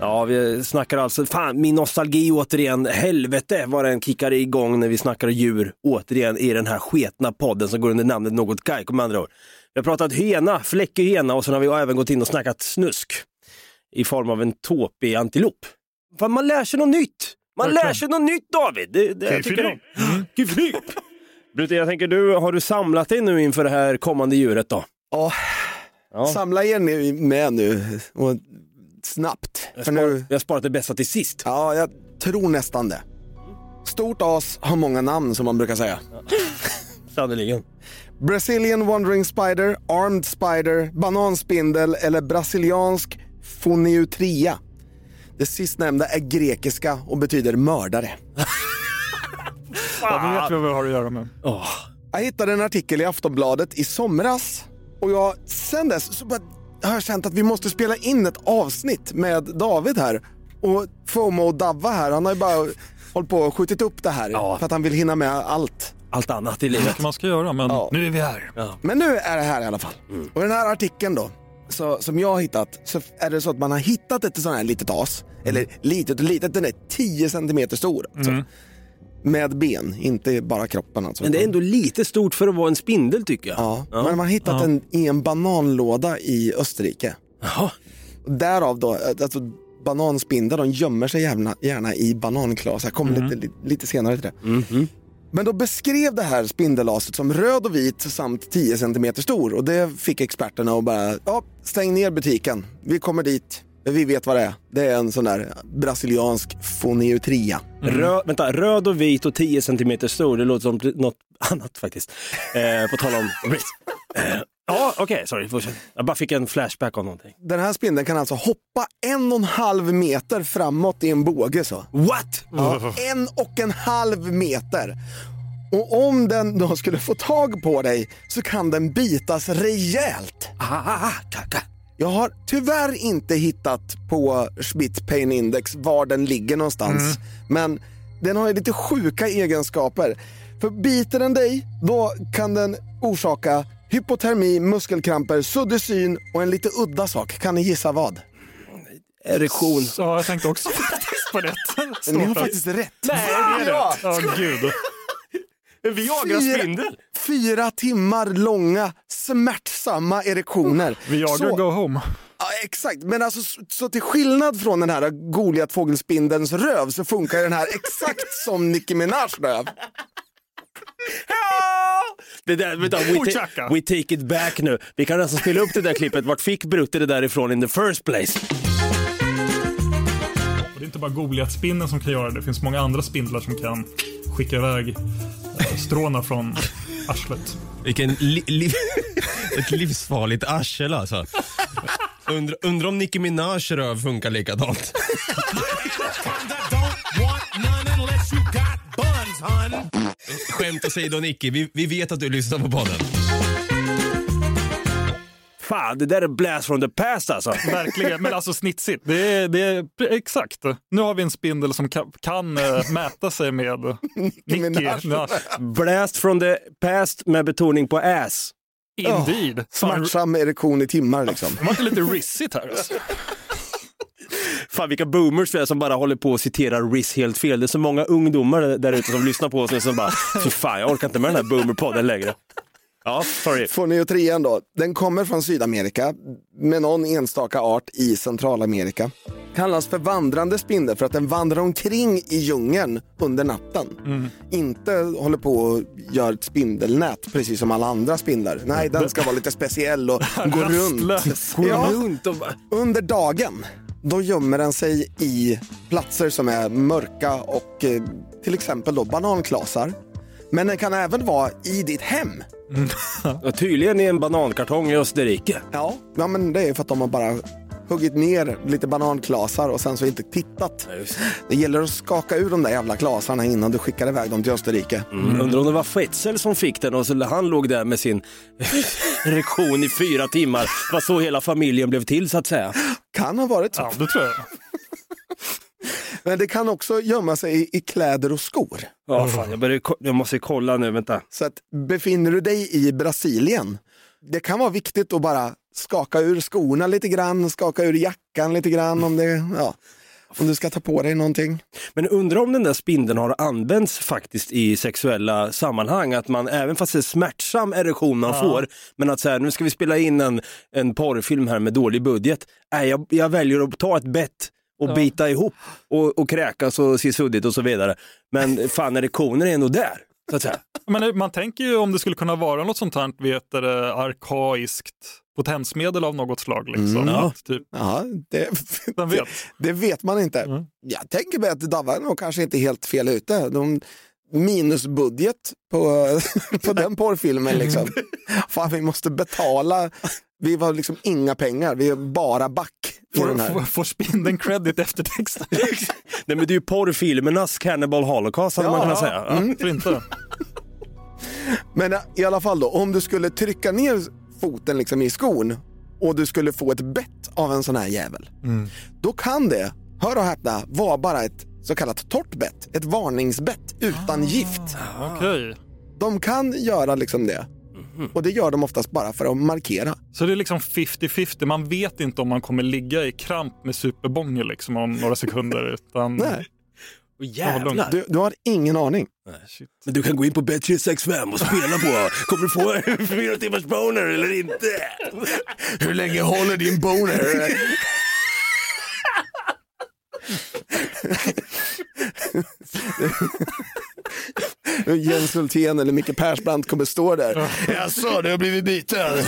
Ja, vi snackar alltså, fan min nostalgi återigen, helvete vad den kickar igång när vi snackar djur återigen i den här sketna podden som går under namnet Något Kaiko med andra ord. Vi har pratat hyena, fläckig hyena och sen har vi även gått in och snackat snusk i form av en tåpig antilop. Fan, man lär sig något nytt! Man lär sig något nytt David! Det, det jag tycker om. Fiffig. Brute, jag tänker du, har du samlat dig nu inför det här kommande djuret då? Ja, Ja. samla er med nu och snabbt. Jag För har nu, sparat, jag har sparat det bästa till sist. ja, jag tror nästan det. Stort as har många namn som man brukar säga. Sannerligen. Brazilian Wandering Spider, Armed Spider, Bananspindel eller brasiliansk Phoniutria. Det sistnämnda är grekiska och betyder mördare. Ja, nu vet vi vad vi har att göra med. Åh. Jag hittade en artikel i Aftonbladet i somras och jag, sen dess så bara, har jag känt att vi måste spela in ett avsnitt med David här. Och FOMO och Davva här, han har ju bara hållit på och skjutit upp det här Ja. för att han vill hinna med allt. Allt annat i livet. man ska göra, men Ja. nu är vi här. Men nu är det här i alla fall. Och den här artikeln då, så, som jag har hittat, så är det så att man har hittat ett sånt här litet as. Eller litet och litet, den är 10 centimeter stor. Alltså. Med ben, inte bara kroppen alltså. Men det är ändå lite stort för att vara en spindel tycker jag. Ja, men man har hittat Ja. den i en bananlåda i Österrike. Jaha. Därav då, alltså bananspindlar, de gömmer sig gärna, gärna i bananklas. Jag kommer lite, li- lite senare till det. Mhm. Men då beskrev det här spindelaset som röd och vit samt 10 cm stor och det fick experterna att bara, ja, stäng ner butiken. Vi kommer dit Vi vet vad det är. Det är en sån där brasiliansk foneutria. Rö, vänta, röd och vit och 10 cm stor, det låter som något annat faktiskt. Eh, på tal om. Eh, ja, okej, sorry. Fortsätt. Jag bara fick en flashback av någonting. Den här spindeln kan alltså hoppa en och en halv meter framåt i en båge. Så. What? Ja, en och en halv meter. Och om den då skulle få tag på dig så kan den bitas rejält. Ah, kaka. Jag har tyvärr inte hittat på Schmidt Pain Index var den ligger någonstans. Men den har ju lite sjuka egenskaper. För biter den dig, då kan den orsaka hypotermi, muskelkramper, suddig syn och en lite udda sak. Kan ni gissa vad? Erektion. Ja, jag tänkte också faktiskt på det. Ni har faktiskt rätt. Nej, det är. Ja. Ja, gud. En Viagra-spindel. Fyra timmar långa smärtsamma erektioner. Viagra Så- go home. Ja, exakt, men alltså så, så till skillnad från den här Goliat-fågelspindelns röv så funkar den här exakt som Nicki Minajs röv. Det där, vänta, we, ta- we take it back nu. Vi kan alltså spela upp det där klippet. Vart fick Brutte det därifrån in the first place? Och det är inte bara Goliatspindeln som kan göra det. Det finns många andra spindlar som kan skicka iväg stråna från arslet. Vilken li, li, ett livsfarligt arsel alltså. Undrar undra om Nicki Minaj röv funkar likadant. Skämt åsido Nicky, vi, vi vet att du lyssnar på podden. Fan, det där är blast from the past alltså. Verkligen, men alltså snitsigt. Det är, det är exakt. Nu har vi en spindel som kan, kan eh, mäta sig med. Ja, Blast from the past med betoning på ass. indeed. Fan, Smärtsam erektion i timmar liksom. det var inte lite rissigt här alltså. Fan vilka boomers vi är som bara håller på och citerar Riz helt fel. Det är så många ungdomar där ute som lyssnar på oss nu som bara, fy fan jag orkar inte med den här boomerpodden längre. Ja, sorry. Foneotrian då, den kommer från Sydamerika med någon enstaka art i Centralamerika. Kallas för vandrande spindel för att den vandrar omkring i djungeln under natten. Inte håller på och gör ett spindelnät precis som alla andra spindlar. Nej, den ska vara lite speciell och gå runt. Ja, Runt och bara, under dagen, då gömmer den sig i platser som är mörka och eh, till exempel då bananklasar. Men den kan även vara i ditt hem. ja, tydligen i en banankartong i Österrike. Ja, ja men det är för att de har bara huggit ner lite bananklasar och sen så inte tittat. Det gäller att skaka ur de där jävla klasarna innan du skickar iväg dem till Österrike. Mm. Undrar om det var Fetzel som fick den och så han låg där med sin erektion i fyra timmar. Det var så hela familjen blev till så att säga. Kan ha varit så. Ja, det tror jag. Men det kan också gömma sig i, i kläder och skor. Ja, fan, jag, börjar, jag måste kolla nu, vänta. Så att befinner du dig i Brasilien, det kan vara viktigt att bara skaka ur skorna lite grann, skaka ur jackan lite grann om, det, ja, om du ska ta på dig någonting. Men undrar om den där spindeln har använts faktiskt i sexuella sammanhang. Att man, även fast det är smärtsam erektion man får, men att så här, nu ska vi spela in en, en porrfilm här med dålig budget. Nej, jag, jag väljer att ta ett bett och bita ihop och, och kräkas och se suddigt och så vidare. Men fan, erektionen är ändå där. Så att säga. Men eh, man tänker ju om det skulle kunna vara något sånt här, vet du, det, arkaiskt potensmedel av något slag. Liksom. Mm. Ja. Att, typ, Ja, det, vem vet? det vet man inte. Mm. Jag tänker mig att Davva är nog kanske inte helt fel ute. De, minusbudget på, på den porrfilmen liksom. Fan, vi måste betala. Vi har liksom inga pengar, vi är bara back Får, får, får spindeln credit efter texten? Nej, men det är ju porrfilmernas Cannibal Holocaust hade man kunnat säga. Ja. Mm. Inte? Men i alla fall då, om du skulle trycka ner foten liksom i skon och du skulle få ett bett av en sån här jävel. Då kan det, hör och häpna, vara bara ett så kallat torrt bett. Ett varningsbett utan gift. Okej. De kan göra liksom det. Och det gör de oftast bara för att markera. Så det är liksom 50-50. Man vet inte om man kommer ligga i kramp med superbånger liksom om några sekunder. Utan... Nej, Och jävlar. du, du har ingen aning. Shit. Men du kan gå in på Bet365 och spela på. Kommer du få fyra timmars boner eller inte? Hur länge håller din boner? Jens Hultén eller Micke Persbrandt kommer stå där. Jaså, du har blivit biten?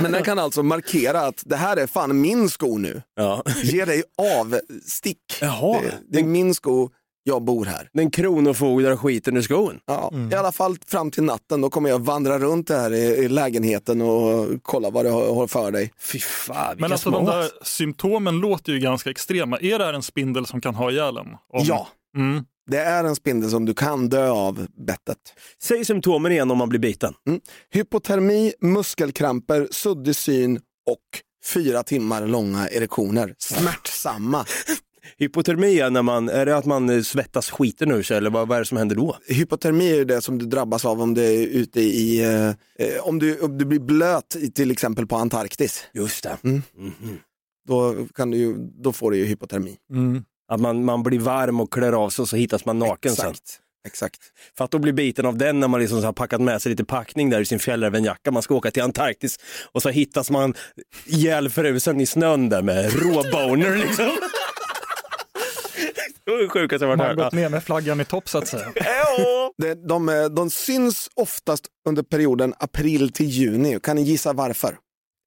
Men den kan alltså markera att det här är fan min sko nu. Ja. Ge dig avstick. Jaha. Det, det är min sko, jag bor här. Den kronofogdar skiten ur skon. Ja, I alla fall fram till natten, då kommer jag vandra runt här i, i lägenheten och kolla vad du har, har för dig. Fy fan, Men alltså de där symptomen låter ju ganska extrema. Är det här en spindel som kan ha ihjäl en? Om- Ja, Mm. det är en spindel som du kan dö av bettet. Säg symptomen igen om man blir biten. Mm. Hypotermi, muskelkramper, suddig syn och fyra timmar långa erektioner. Smärtsamma. Hypotermi är när man, är det att man eh, svettas skiten ur sig eller vad, vad är det som händer då? Hypotermi är det som du drabbas av om du är ute i, eh, eh, om, du, om du blir blöt i, till exempel på Antarktis. Just det. Mm. Mhm. Då, kan du ju, då får du ju hypotermi. Att man, man blir varm och klär av sig och så hittas man naken sen. Exakt. Exakt. För att då bli biten av den när man liksom så har packat med sig lite packning där i sin fjällrävenjacka. Man ska åka till Antarktis och så hittas man ihjälfrusen i snön där med råboner liksom. Det var det sjukaste jag varit Man har här. gått ner med flaggan i topp så att säga. De, eh, de syns oftast under perioden april till juni. Kan ni gissa varför?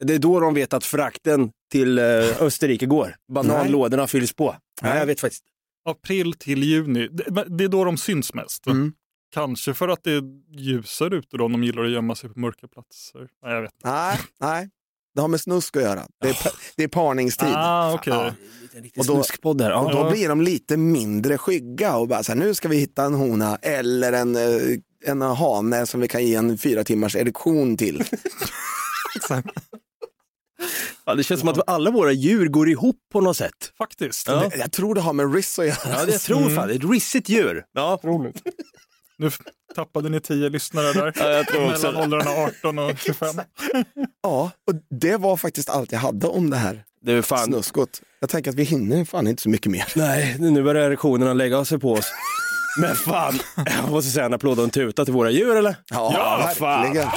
Det är då de vet att frakten till eh, Österrike går. Bananlådorna fylls på. Nej, jag vet faktiskt. April till juni, det, det är då de syns mest. Mm. Kanske för att det är ljusare ute då, de gillar att gömma sig på mörka platser. Nej, jag vet inte. Nej, nej. Det har med snusk att göra. Det är, pa- det är parningstid. Ah, okej. Ja. Och då. Och Ja. då blir de lite mindre skygga och bara så här, nu ska vi hitta en hona eller en, eh, en hane som vi kan ge en fyra timmars erektion till. Ja, det känns som att alla våra djur går ihop på något sätt. Faktiskt. Ja. Jag tror det har med Riz att göra. Ja, det jag tror fan. Det är ett rissigt djur. Ja. Nu tappade ni tio lyssnare där. Ja, jag tror också Mellan åldrarna 18 och 25. Ja, och det var faktiskt allt jag hade om det här Det är fan. snuskot. Jag tänker att vi hinner fan inte så mycket mer. Nej, nu börjar erektionerna lägga sig på oss. Men fan, jag måste säga en applåd och en tuta till våra djur eller? Ja, fan. verkligen.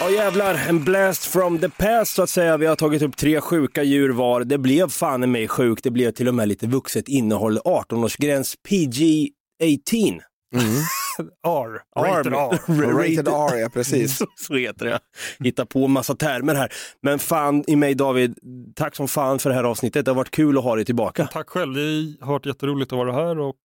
Ja jävlar, en blast from the past så att säga. Vi har tagit upp tre sjuka djur var. Det blev fan i mig sjukt. Det blev till och med lite vuxet innehåll. 18-årsgräns PG-18. R. Rated R. Rated R, ja precis. Så, heter det. Hitta på massa termer här. Men fan i mig David, tack som fan för det här avsnittet. Det har varit kul att ha dig tillbaka. Tack själv, det har varit jätteroligt att vara här och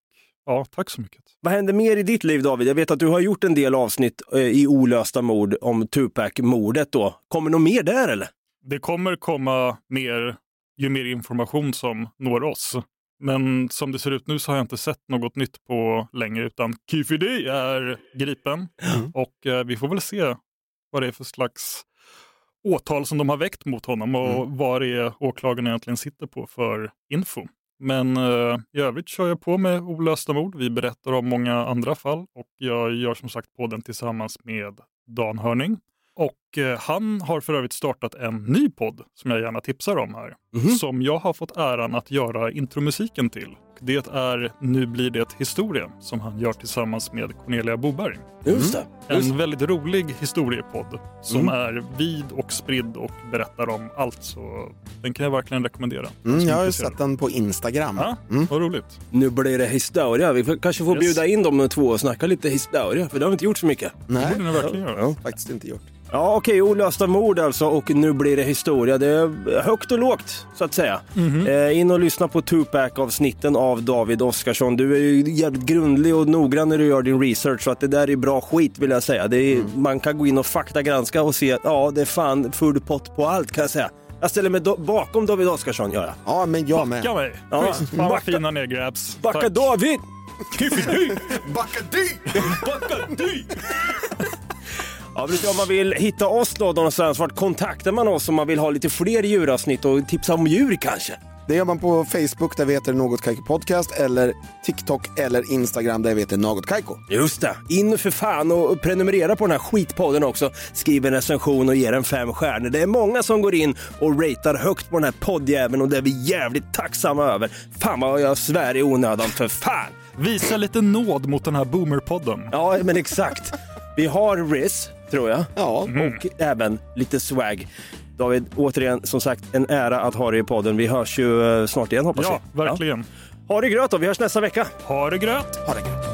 ja, tack så mycket. Vad händer mer i ditt liv David? Jag vet att du har gjort en del avsnitt eh, i olösta mord om Tupac-mordet då. Kommer något mer där eller? Det kommer komma mer ju mer information som når oss. Men som det ser ut nu så har jag inte sett något nytt på länge utan Kifi D är gripen och eh, vi får väl se vad det är för slags åtal som de har väckt mot honom och vad det är åklagaren egentligen sitter på för info. Men eh, i övrigt kör jag på med olösta mord. Vi berättar om många andra fall och jag gör som sagt podden tillsammans med Dan Hörning. Och eh, han har för övrigt startat en ny podd som jag gärna tipsar om här. Som jag har fått äran att göra intromusiken till. Det är Nu blir det historia som han gör tillsammans med Cornelia Boberg. Just det. Just En väldigt rolig historiepodd som Mm. är vid och spridd och berättar om allt. Så den kan jag verkligen rekommendera. Mm, jag har ju sett den på Instagram. Ja, Mm. vad roligt. Nu blir det historia. Vi får, kanske får Yes. bjuda in dem två och snacka lite historia, för det har vi inte gjort så mycket. Det Nej, borde ni verkligen göra. Ja, faktiskt inte gjort. ja okej, olösta mord alltså och nu blir det historia. Det är högt och lågt, så att säga. Eh, in och lyssna på Tupac-avsnitten av David Oskarsson. Du är ju jävligt grundlig och noggrann när du gör din research, så att det där är bra skit vill jag säga. Det är, Man kan gå in och faktagranska och se att ja, det är fan full pott på allt kan jag säga. Jag ställer mig do- bakom David Oskarsson, gör jag. Ja, men jag med. Backa mig! Ja. Fan vad Backa. fina ni. Backa Tack. David! Backadi! Ja, vet du, om man vill hitta oss då någonstans, vart kontaktar man oss om man vill ha lite fler djuravsnitt och tipsa om djur kanske? Det gör man på Facebook där vi heter Något Kaiko Podcast eller TikTok eller Instagram där vi heter Något Kaiko. Just det, in för fan och prenumerera på den här skitpodden också. Skriv en recension och ge den fem stjärnor. Det är många som går in och ratear högt på den här poddjäveln och det är vi jävligt tacksamma över. Fan vad jag svär i onödan, för fan! Visa lite nåd mot den här boomerpodden. Ja, men exakt. Vi har Riz, tror jag. Ja. Och även lite swag. David, återigen som sagt en ära att ha dig i podden. Vi hörs ju eh, snart igen hoppas Ja, vi. verkligen. Ha det gröt då, vi hörs nästa vecka. Ha det gröt! Ha det gött.